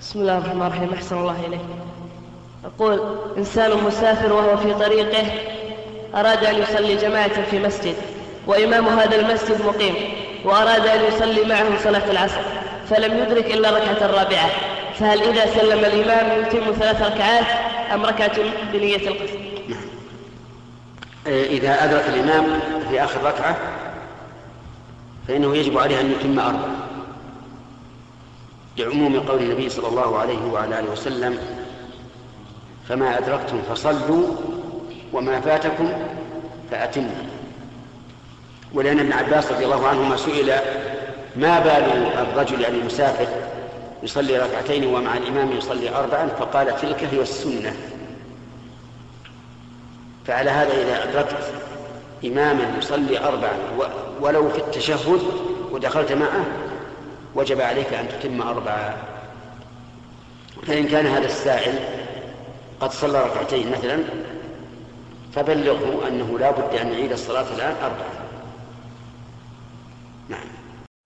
بسم الله الرحمن الرحيم. أحسن الله إليك. يقول إنسان مسافر وهو في طريقه أراد أن يصلي جماعة في مسجد وإمام هذا المسجد مقيم وأراد أن يصلي معه صلاة العصر فلم يدرك إلا الركعة الرابعة. فهل إذا سلم الإمام يتم ثلاث ركعات أم ركعة بنية القصر؟ نعم إذا أدرك الإمام في آخر ركعة فإنه يجب عليه أن يتم أربع لعموم قول النبي صلى الله عليه وعلى آله وسلم فما أدركتم فصلوا وما فاتكم فأتموا. ولأن ابن عباس رضي الله عنهما سئل ما بال الرجل يعني المسافر يصلي ركعتين ومع الإمام يصلي أربعا فقال تلك هي السنة. فعلى هذا إذا أدركت إماما يصلي أربعا ولو في التشهد ودخلت معه وجب عليك أن تتم أربعة. فإن كان هذا السائل قد صلى ركعتين مثلا فبلغه أنه لا بد أن يعيد الصلاة الآن أربعة. نعم.